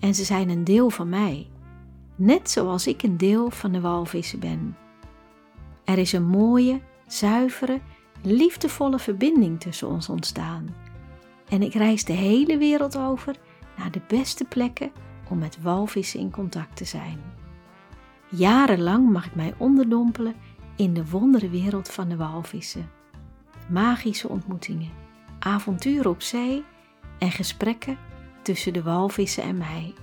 En ze zijn een deel van mij. Net zoals ik een deel van de walvissen ben. Er is een mooie, zuivere, liefdevolle verbinding tussen ons ontstaan. En ik reis de hele wereld over naar de beste plekken om met walvissen in contact te zijn. Jarenlang mag ik mij onderdompelen in de wonderenwereld van de walvissen. Magische ontmoetingen, avonturen op zee en gesprekken tussen de walvissen en mij.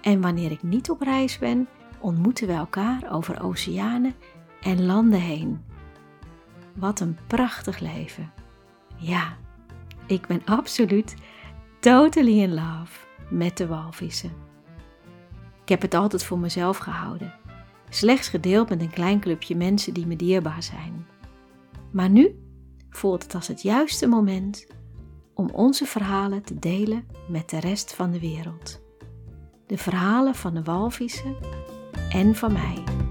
En wanneer ik niet op reis ben, ontmoeten we elkaar over oceanen en landen heen. Wat een prachtig leven. Ja, ik ben absoluut totally in love met de walvissen. Ik heb het altijd voor mezelf gehouden, slechts gedeeld met een klein clubje mensen die me dierbaar zijn. Maar nu voelt het als het juiste moment om onze verhalen te delen met de rest van de wereld. De verhalen van de walvissen en van mij.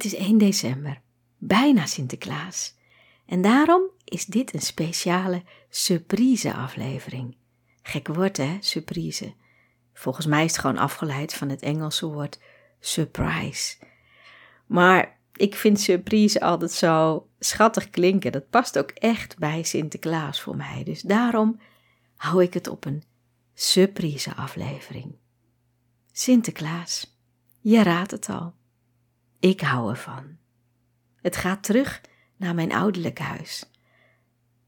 Het is 1 december, bijna Sinterklaas. En daarom is dit een speciale surprise-aflevering. Gek woord hè, surprise. Volgens mij is het gewoon afgeleid van het Engelse woord surprise. Maar ik vind surprise altijd zo schattig klinken. Dat past ook echt bij Sinterklaas voor mij. Dus daarom hou ik het op een surprise-aflevering. Sinterklaas, je raadt het al. Ik hou ervan. Het gaat terug naar mijn ouderlijk huis,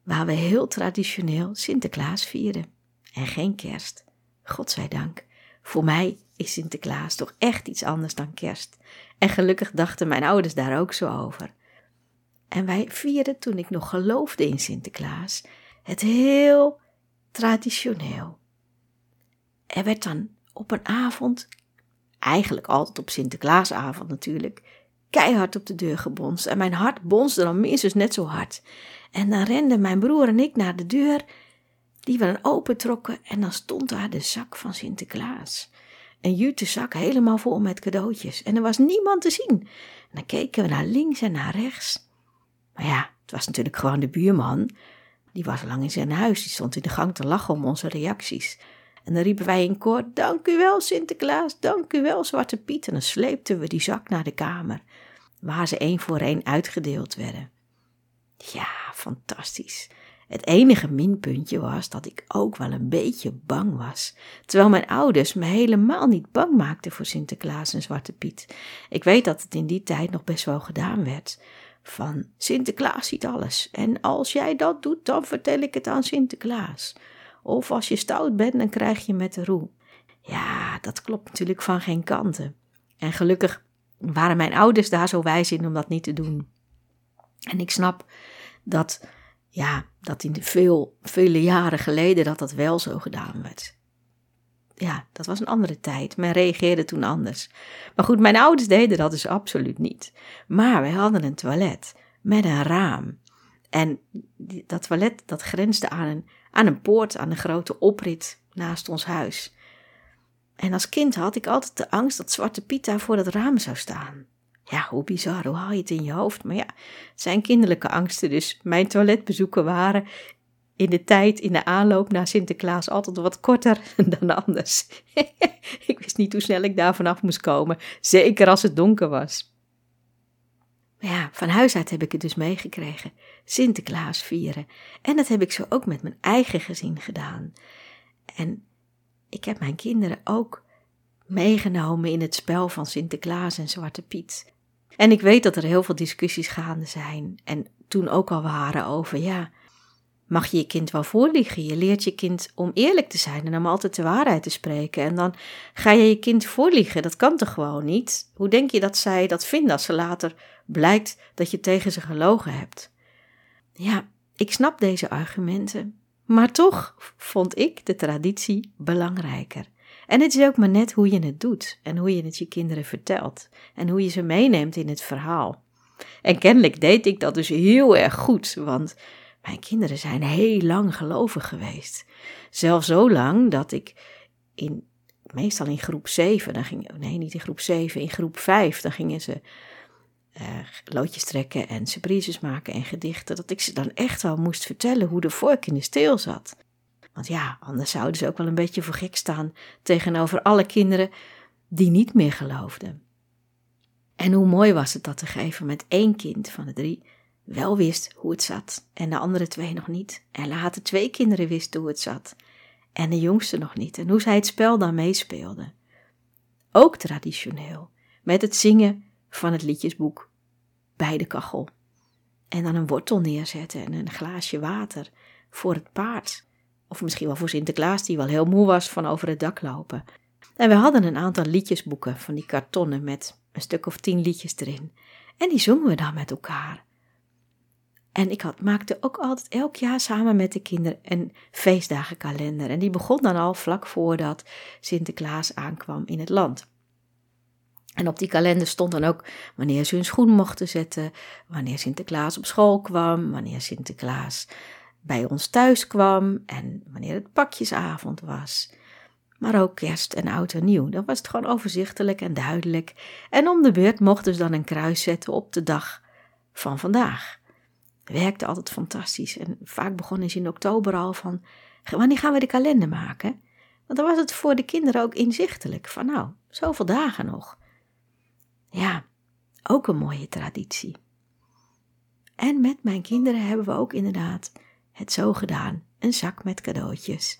waar we heel traditioneel Sinterklaas vieren en geen kerst. Godzijdank. Voor mij is Sinterklaas toch echt iets anders dan kerst. En gelukkig dachten mijn ouders daar ook zo over. En wij vierden toen ik nog geloofde in Sinterklaas het heel traditioneel. Er werd dan op een avond eigenlijk altijd op Sinterklaasavond natuurlijk, keihard op de deur gebonst. En mijn hart bonsde dan minstens net zo hard. En dan renden mijn broer en ik naar de deur, die we dan opentrokken, en dan stond daar de zak van Sinterklaas. Een jute zak helemaal vol met cadeautjes. En er was niemand te zien. En dan keken we naar links en naar rechts. Maar ja, het was natuurlijk gewoon de buurman. Die was lang in zijn huis, die stond in de gang te lachen om onze reacties. En dan riepen wij in koor: Dank u wel, Sinterklaas, dank u wel, Zwarte Piet. En dan sleepten we die zak naar de kamer, waar ze één voor één uitgedeeld werden. Ja, fantastisch. Het enige minpuntje was dat ik ook wel een beetje bang was, terwijl mijn ouders me helemaal niet bang maakten voor Sinterklaas en Zwarte Piet. Ik weet dat het in die tijd nog best wel gedaan werd. Van Sinterklaas ziet alles en als jij dat doet, dan vertel ik het aan Sinterklaas. Of als je stout bent, dan krijg je met de roe. Ja, dat klopt natuurlijk van geen kanten. En gelukkig waren mijn ouders daar zo wijs in om dat niet te doen. En ik snap dat, ja, dat in de veel, vele jaren geleden dat dat wel zo gedaan werd. Ja, dat was een andere tijd. Men reageerde toen anders. Maar goed, mijn ouders deden dat dus absoluut niet. Maar wij hadden een toilet met een raam. En dat toilet dat grensde aan een aan een poort aan een grote oprit naast ons huis. En als kind had ik altijd de angst dat Zwarte Piet daar voor het raam zou staan. Ja, hoe bizar, hoe haal je het in je hoofd? Maar ja, het zijn kinderlijke angsten, dus mijn toiletbezoeken waren in de tijd, in de aanloop naar Sinterklaas, altijd wat korter dan anders. ik wist niet hoe snel ik daar vanaf moest komen, zeker als het donker was. Ja, van huis uit heb ik het dus meegekregen. Sinterklaas vieren. En dat heb ik zo ook met mijn eigen gezin gedaan. En ik heb mijn kinderen ook meegenomen in het spel van Sinterklaas en Zwarte Piet. En ik weet dat er heel veel discussies gaande zijn. En toen ook al waren over, ja, mag je je kind wel voorliegen? Je leert je kind om eerlijk te zijn en om altijd de waarheid te spreken. En dan ga je je kind voorliegen. Dat kan toch gewoon niet? Hoe denk je dat zij dat vinden als ze later blijkt dat je tegen ze gelogen hebt? Ja, ik snap deze argumenten. Maar toch vond ik de traditie belangrijker. En het is ook maar net hoe je het doet en hoe je het je kinderen vertelt en hoe je ze meeneemt in het verhaal. En kennelijk deed ik dat dus heel erg goed, want mijn kinderen zijn heel lang gelovig geweest. Zelfs zo lang dat ik in, meestal in groep 7, dan ging, nee niet in groep 7, in groep 5, dan gingen ze uh, loodjes trekken en surprises maken en gedichten, dat ik ze dan echt wel moest vertellen hoe de vork in de steel zat. Want ja, anders zouden ze ook wel een beetje voor gek staan tegenover alle kinderen die niet meer geloofden. En hoe mooi was het dat te geven met één kind van de drie wel wist hoe het zat en de andere twee nog niet. En later twee kinderen wisten hoe het zat en de jongste nog niet. En hoe zij het spel dan meespeelden. Ook traditioneel, met het zingen van het liedjesboek bij de kachel. En dan een wortel neerzetten en een glaasje water voor het paard. Of misschien wel voor Sinterklaas, die wel heel moe was van over het dak lopen. En we hadden een aantal liedjesboeken van die kartonnen met een stuk of tien liedjes erin. En die zongen we dan met elkaar. En ik had, maakte ook altijd elk jaar samen met de kinderen een feestdagenkalender. En die begon dan al vlak voordat Sinterklaas aankwam in het land. En op die kalender stond dan ook wanneer ze hun schoen mochten zetten, wanneer Sinterklaas op school kwam, wanneer Sinterklaas bij ons thuis kwam en wanneer het pakjesavond was. Maar ook kerst en oud en nieuw. Dan was het gewoon overzichtelijk en duidelijk. En om de beurt mochten ze dan een kruis zetten op de dag van vandaag. Werkte altijd fantastisch. En vaak begonnen ze in oktober al van, wanneer gaan we de kalender maken? Want dan was het voor de kinderen ook inzichtelijk. Van nou, zoveel dagen nog. Ja, ook een mooie traditie. En met mijn kinderen hebben we ook inderdaad het zo gedaan. Een zak met cadeautjes.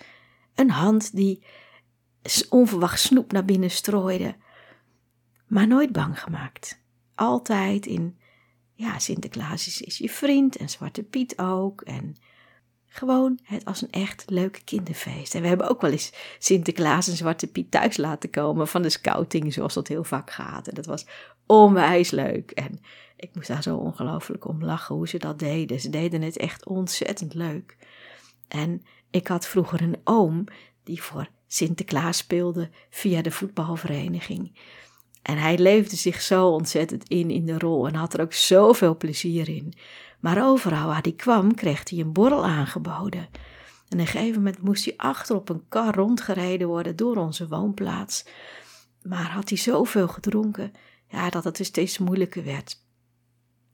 Een hand die onverwacht snoep naar binnen strooide. Maar nooit bang gemaakt. Altijd in, ja, Sinterklaas is, is je vriend en Zwarte Piet ook. En gewoon het als een echt leuk kinderfeest. En we hebben ook wel eens Sinterklaas en Zwarte Piet thuis laten komen van de scouting, zoals dat heel vaak gaat. En dat was onwijs leuk. En ik moest daar zo ongelooflijk om lachen hoe ze dat deden. Ze deden het echt ontzettend leuk. En ik had vroeger een oom die voor Sinterklaas speelde via de voetbalvereniging. En hij leefde zich zo ontzettend in in de rol en had er ook zoveel plezier in. Maar overal waar hij kwam, kreeg hij een borrel aangeboden. En op een gegeven moment moest hij achter op een kar rondgereden worden door onze woonplaats. Maar had hij zoveel gedronken, ja, dat het dus steeds moeilijker werd.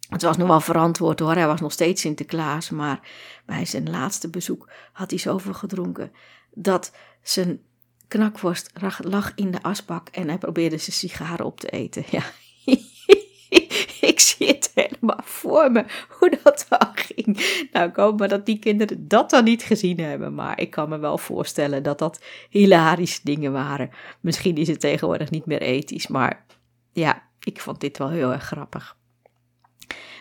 Het was nog wel verantwoord hoor, hij was nog steeds Sinterklaas, maar bij zijn laatste bezoek had hij zoveel gedronken dat zijn knakworst lag in de asbak en hij probeerde zijn sigaren op te eten. Ja, ik zie het helemaal voor me, hoe dat wel ging. Nou, ik hoop maar dat die kinderen dat dan niet gezien hebben, maar ik kan me wel voorstellen dat dat hilarische dingen waren. Misschien is het tegenwoordig niet meer ethisch, maar ja, ik vond dit wel heel erg grappig.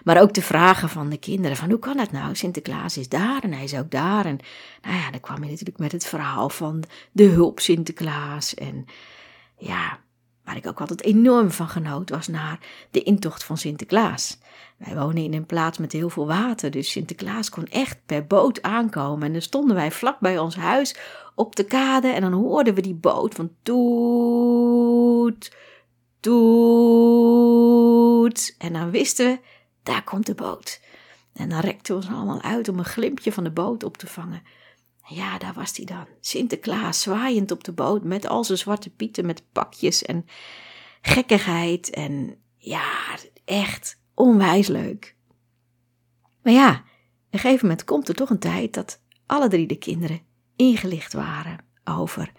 Maar ook de vragen van de kinderen: van hoe kan dat nou? Sinterklaas is daar en hij is ook daar. En nou ja, dan kwam je natuurlijk met het verhaal van de hulp Sinterklaas. En ja, waar ik ook altijd enorm van genoot, was naar de intocht van Sinterklaas. Wij wonen in een plaats met heel veel water, dus Sinterklaas kon echt per boot aankomen. En dan stonden wij vlak bij ons huis op de kade en dan hoorden we die boot van toet, toet. En dan wisten we, daar komt de boot. En dan rekten we ons allemaal uit om een glimpje van de boot op te vangen. Ja, daar was hij dan. Sinterklaas zwaaiend op de boot met al zijn zwarte pieten met pakjes en gekkigheid. En ja, echt onwijs leuk. Maar ja, op een gegeven moment komt er toch een tijd dat alle drie de kinderen ingelicht waren over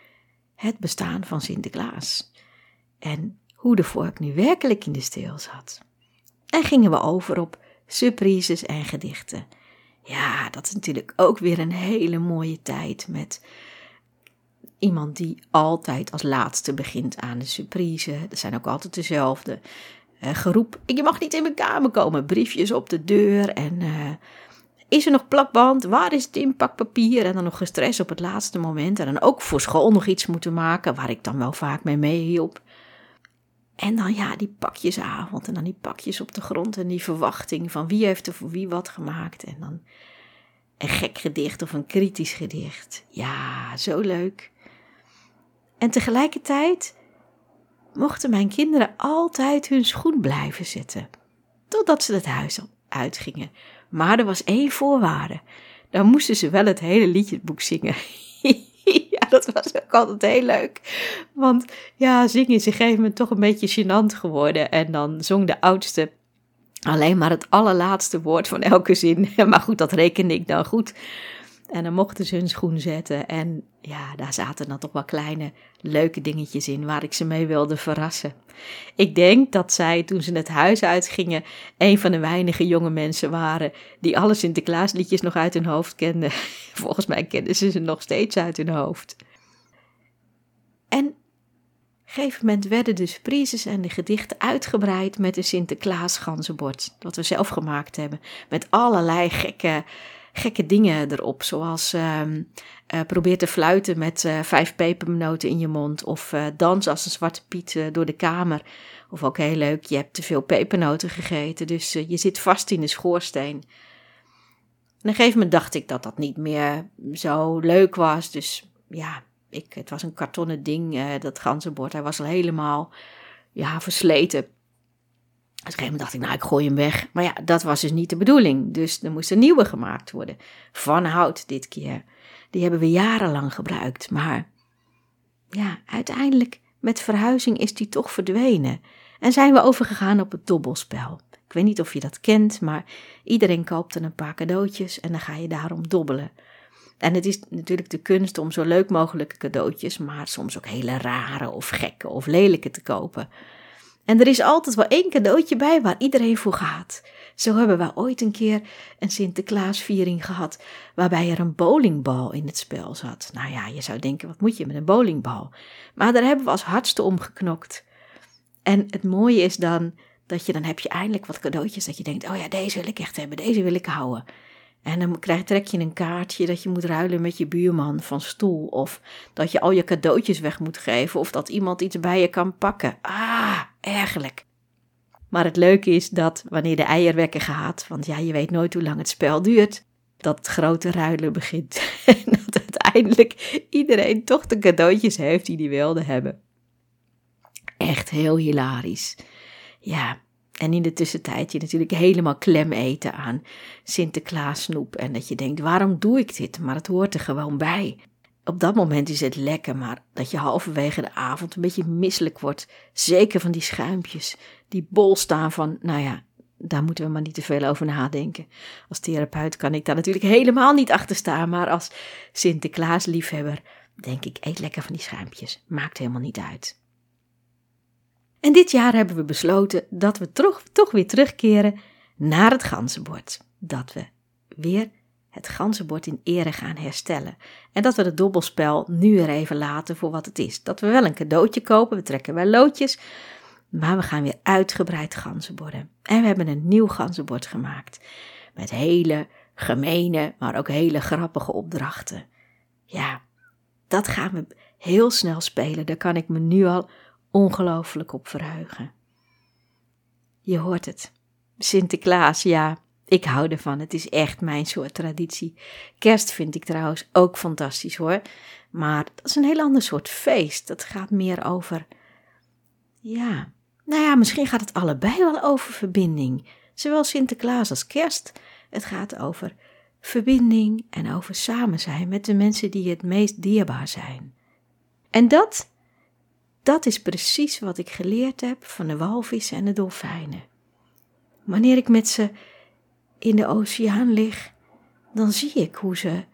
het bestaan van Sinterklaas. En hoe de vork nu werkelijk in de steel zat. En gingen we over op surprises en gedichten. Ja, dat is natuurlijk ook weer een hele mooie tijd met iemand die altijd als laatste begint aan de surprise. Dat zijn ook altijd dezelfde. Uh, geroep, je mag niet in mijn kamer komen. Briefjes op de deur en... Uh, is er nog plakband? Waar is het inpakpapier? En dan nog gestrest op het laatste moment. En dan ook voor school nog iets moeten maken, waar ik dan wel vaak mee meehielp. En dan ja, die pakjesavond en dan die pakjes op de grond en die verwachting van wie heeft er voor wie wat gemaakt. En dan een gek gedicht of een kritisch gedicht. Ja, zo leuk. En tegelijkertijd mochten mijn kinderen altijd hun schoen blijven zetten. Totdat ze het huis uitgingen. Maar er was één voorwaarde. Dan moesten ze wel het hele liedjesboek zingen. dat was ook altijd heel leuk. Want ja, zingen is op een gegeven moment toch een beetje gênant geworden. En dan zong de oudste alleen maar het allerlaatste woord van elke zin. Maar goed, dat rekende ik dan goed. En dan mochten ze hun schoen zetten. En ja, daar zaten dan toch wel kleine leuke dingetjes in waar ik ze mee wilde verrassen. Ik denk dat zij toen ze het huis uitgingen, een van de weinige jonge mensen waren die alle Sinterklaasliedjes nog uit hun hoofd kenden. Volgens mij kenden ze ze nog steeds uit hun hoofd. En op een gegeven moment werden de surprises en de gedichten uitgebreid met een Sinterklaas ganzenbord. Dat we zelf gemaakt hebben. Met allerlei gekke gekke dingen erop. Zoals uh, probeer te fluiten met uh, vijf pepernoten in je mond. Of uh, dans als een zwarte piet door de kamer. Of ook heel leuk, je hebt te veel pepernoten gegeten. Dus je zit vast in de schoorsteen. En op een gegeven moment dacht ik dat dat niet meer zo leuk was. Dus ja, ik, het was een kartonnen ding, dat ganzenbord. Hij was al helemaal ja, versleten. Op een gegeven moment dacht ik, nou, ik gooi hem weg. Maar ja, dat was dus niet de bedoeling. Dus er moest een nieuwe gemaakt worden. Van hout dit keer. Die hebben we jarenlang gebruikt. Maar ja, uiteindelijk met verhuizing is die toch verdwenen. En zijn we overgegaan op het dobbelspel. Ik weet niet of je dat kent, maar iedereen koopt er een paar cadeautjes en dan ga je daarom dobbelen. En het is natuurlijk de kunst om zo leuk mogelijke cadeautjes, maar soms ook hele rare of gekke of lelijke te kopen. En er is altijd wel één cadeautje bij waar iedereen voor gaat. Zo hebben we ooit een keer een Sinterklaasviering gehad, waarbij er een bowlingbal in het spel zat. Nou ja, je zou denken, wat moet je met een bowlingbal? Maar daar hebben we als hardste omgeknokt. En het mooie is dan dat je dan heb je eindelijk wat cadeautjes dat je denkt, oh ja, deze wil ik echt hebben, deze wil ik houden. En dan krijg, trek je een kaartje dat je moet ruilen met je buurman van stoel. Of dat je al je cadeautjes weg moet geven. Of dat iemand iets bij je kan pakken. Ah, ergerlijk. Maar het leuke is dat wanneer de eierwekker gaat, want ja, je weet nooit hoe lang het spel duurt, dat grote ruilen begint. En dat uiteindelijk iedereen toch de cadeautjes heeft die hij wilde hebben. Echt heel hilarisch. Ja, en in de tussentijd je natuurlijk helemaal klem eten aan Sinterklaas snoep. En dat je denkt, waarom doe ik dit? Maar het hoort er gewoon bij. Op dat moment is het lekker, maar dat je halverwege de avond een beetje misselijk wordt. Zeker van die schuimpjes, die bol staan van, nou ja, daar moeten we maar niet te veel over nadenken. Als therapeut kan ik daar natuurlijk helemaal niet achter staan, maar als Sinterklaas liefhebber denk ik, eet lekker van die schuimpjes. Maakt helemaal niet uit. En dit jaar hebben we besloten dat we toch, toch weer terugkeren naar het ganzenbord. Dat we weer het ganzenbord in ere gaan herstellen. En dat we het dobbelspel nu er even laten voor wat het is. Dat we wel een cadeautje kopen, we trekken wel loodjes, maar we gaan weer uitgebreid ganzenborden. En we hebben een nieuw ganzenbord gemaakt. Met hele gemene, maar ook hele grappige opdrachten. Ja, dat gaan we heel snel spelen. Daar kan ik me nu al ongelooflijk op verheugen. Je hoort het. Sinterklaas, ja, ik hou ervan. Het is echt mijn soort traditie. Kerst vind ik trouwens ook fantastisch hoor. Maar dat is een heel ander soort feest. Dat gaat meer over. Ja, nou ja, misschien gaat het allebei wel over verbinding. Zowel Sinterklaas als Kerst. Het gaat over verbinding en over samen zijn met de mensen die het meest dierbaar zijn. En dat dat is precies wat ik geleerd heb van de walvissen en de dolfijnen. Wanneer ik met ze in de oceaan lig, dan zie ik hoe ze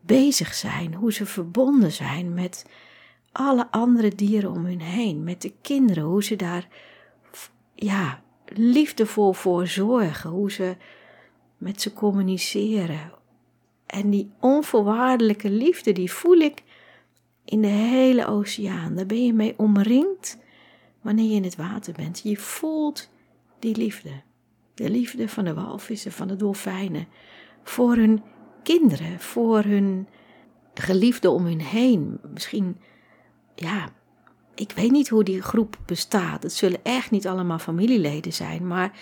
bezig zijn, hoe ze verbonden zijn met alle andere dieren om hun heen, met de kinderen, hoe ze daar ja, liefdevol voor zorgen, hoe ze met ze communiceren. En die onvoorwaardelijke liefde, die voel ik in de hele oceaan. Daar ben je mee omringd wanneer je in het water bent. Je voelt die liefde. De liefde van de walvissen, van de dolfijnen. Voor hun kinderen, voor hun geliefden om hun heen. Misschien, ja, ik weet niet hoe die groep bestaat. Het zullen echt niet allemaal familieleden zijn, maar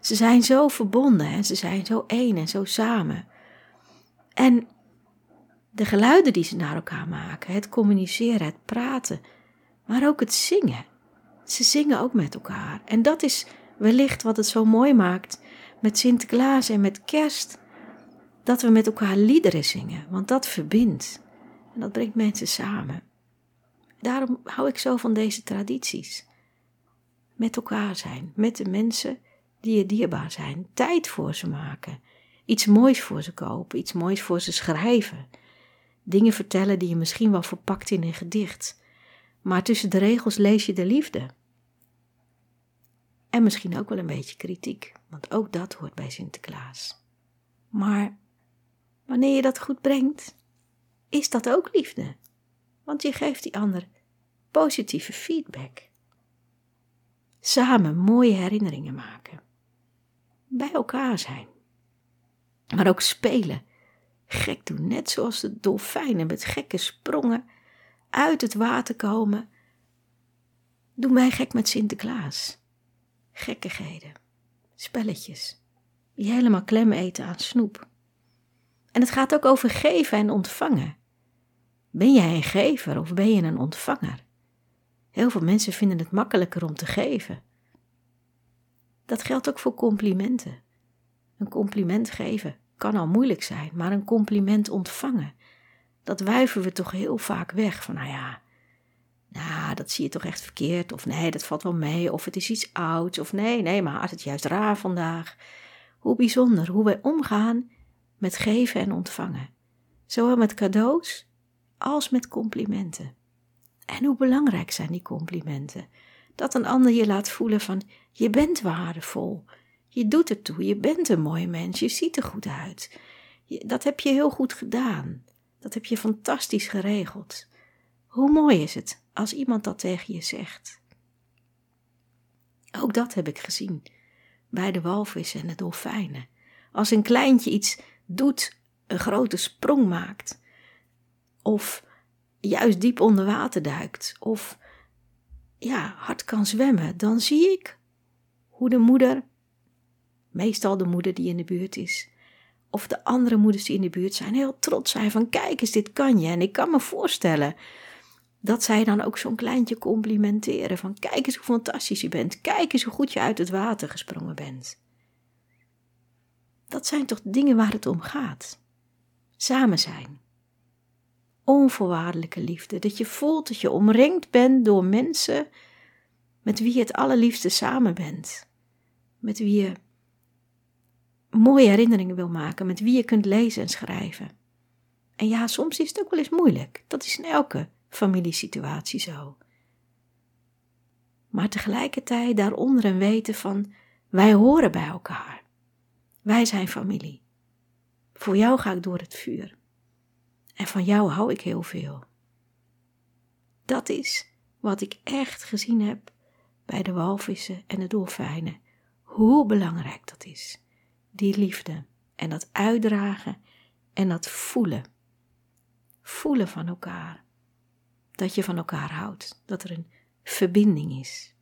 ze zijn zo verbonden en ze zijn zo één en zo samen. En de geluiden die ze naar elkaar maken, het communiceren, het praten, maar ook het zingen. Ze zingen ook met elkaar. En dat is wellicht wat het zo mooi maakt met Sinterklaas en met Kerst. Dat we met elkaar liederen zingen, want dat verbindt. En dat brengt mensen samen. Daarom hou ik zo van deze tradities. Met elkaar zijn, met de mensen die je dierbaar zijn. Tijd voor ze maken. Iets moois voor ze kopen, iets moois voor ze schrijven. Dingen vertellen die je misschien wel verpakt in een gedicht. Maar tussen de regels lees je de liefde. En misschien ook wel een beetje kritiek, want ook dat hoort bij Sinterklaas. Maar wanneer je dat goed brengt, is dat ook liefde. Want je geeft die ander positieve feedback. Samen mooie herinneringen maken. Bij elkaar zijn. Maar ook spelen. Gek doen, net zoals de dolfijnen met gekke sprongen uit het water komen. Doe mij gek met Sinterklaas. Gekkigheden, spelletjes, die helemaal klem eten aan snoep. En het gaat ook over geven en ontvangen. Ben jij een gever of ben je een ontvanger? Heel veel mensen vinden het makkelijker om te geven. Dat geldt ook voor complimenten. Een compliment geven kan al moeilijk zijn, maar een compliment ontvangen, dat wuiven we toch heel vaak weg. Van nou ja, nou, dat zie je toch echt verkeerd. Of nee, dat valt wel mee. Of het is iets ouds. Of nee, nee, maar het is juist raar vandaag. Hoe bijzonder hoe wij omgaan met geven en ontvangen. Zowel met cadeaus als met complimenten. En hoe belangrijk zijn die complimenten? Dat een ander je laat voelen van je bent waardevol. Je doet het toe, je bent een mooi mens, je ziet er goed uit. dat heb je heel goed gedaan. Dat heb je fantastisch geregeld. Hoe mooi is het als iemand dat tegen je zegt? Ook dat heb ik gezien bij de walvissen en de dolfijnen. Als een kleintje iets doet, een grote sprong maakt, of juist diep onder water duikt, of ja, hard kan zwemmen, dan zie ik hoe de moeder, meestal de moeder die in de buurt is, of de andere moeders die in de buurt zijn, heel trots zijn van kijk eens, dit kan je. En ik kan me voorstellen dat zij dan ook zo'n kleintje complimenteren van kijk eens hoe fantastisch je bent, kijk eens hoe goed je uit het water gesprongen bent. Dat zijn toch dingen waar het om gaat. Samen zijn. Onvoorwaardelijke liefde, dat je voelt dat je omringd bent door mensen met wie je het allerliefste samen bent. Met wie je mooie herinneringen wil maken, met wie je kunt lezen en schrijven. En ja, soms is het ook wel eens moeilijk. Dat is in elke familiesituatie zo. Maar tegelijkertijd daaronder een weten van wij horen bij elkaar. Wij zijn familie. Voor jou ga ik door het vuur. En van jou hou ik heel veel. Dat is wat ik echt gezien heb bij de walvissen en de dolfijnen. Hoe belangrijk dat is. Die liefde en dat uitdragen en dat voelen. Voelen van elkaar dat je van elkaar houdt, dat er een verbinding is.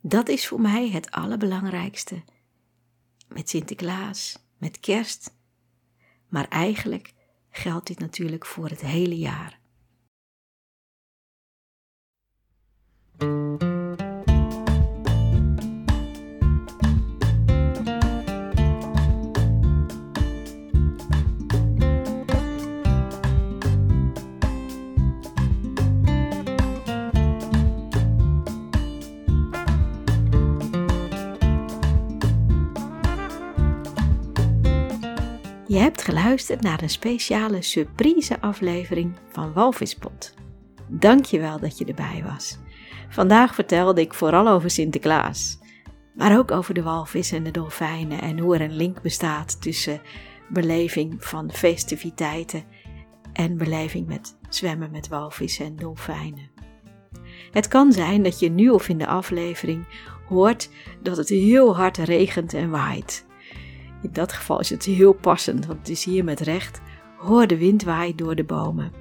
Dat is voor mij het allerbelangrijkste met Sinterklaas, met Kerst, maar eigenlijk geldt dit natuurlijk voor het hele jaar. Naar een speciale surprise aflevering van Walvispot. Dankjewel dat je erbij was. Vandaag vertelde ik vooral over Sinterklaas, maar ook over de walvissen en de dolfijnen en hoe er een link bestaat tussen beleving van festiviteiten en beleving met zwemmen met walvissen en dolfijnen. Het kan zijn dat je nu of in de aflevering hoort dat het heel hard regent en waait. In dat geval is het heel passend, want het is hier met recht. Hoor de wind waaien door de bomen.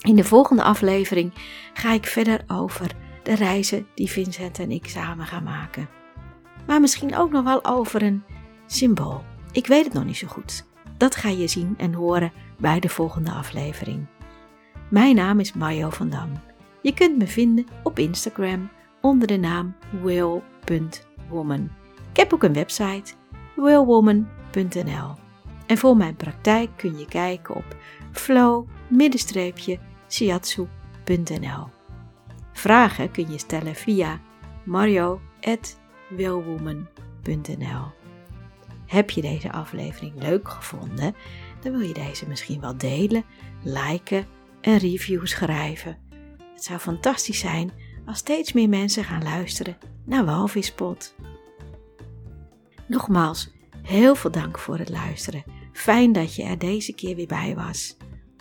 In de volgende aflevering ga ik verder over de reizen die Vincent en ik samen gaan maken. Maar misschien ook nog wel over een symbool. Ik weet het nog niet zo goed. Dat ga je zien en horen bij de volgende aflevering. Mijn naam is Mario van Dam. Je kunt me vinden op Instagram onder de naam will.woman. Ik heb ook een website willwoman.nl. En voor mijn praktijk kun je kijken op flow-shiatsu.nl. Vragen kun je stellen via mario.willwoman.nl. Heb je deze aflevering leuk gevonden? Dan wil je deze misschien wel delen, liken en reviews schrijven. Het zou fantastisch zijn als steeds meer mensen gaan luisteren naar Walvispot. Nogmaals, heel veel dank voor het luisteren. Fijn dat je er deze keer weer bij was.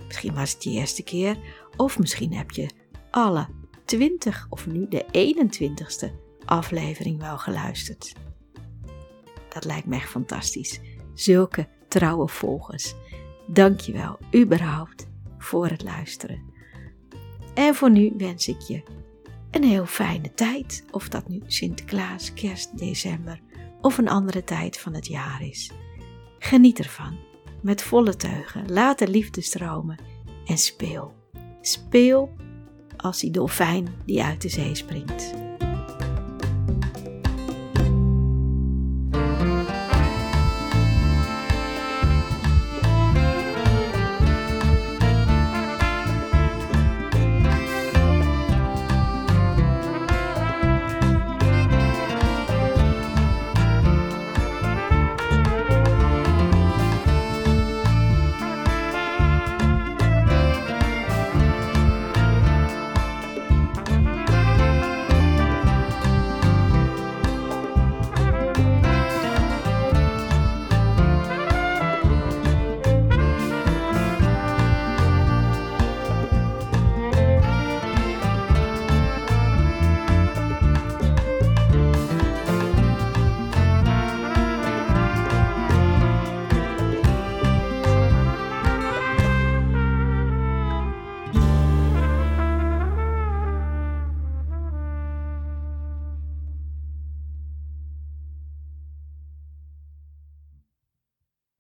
Misschien was het je eerste keer, of misschien heb je alle 20 of nu de 21ste aflevering wel geluisterd. Dat lijkt me echt fantastisch. Zulke trouwe volgers. Dankjewel, überhaupt, voor het luisteren. En voor nu wens ik je een heel fijne tijd. Of dat nu Sinterklaas, Kerst, December of een andere tijd van het jaar is. Geniet ervan, met volle teugen. Laat de liefde stromen en speel. Speel als die dolfijn die uit de zee springt.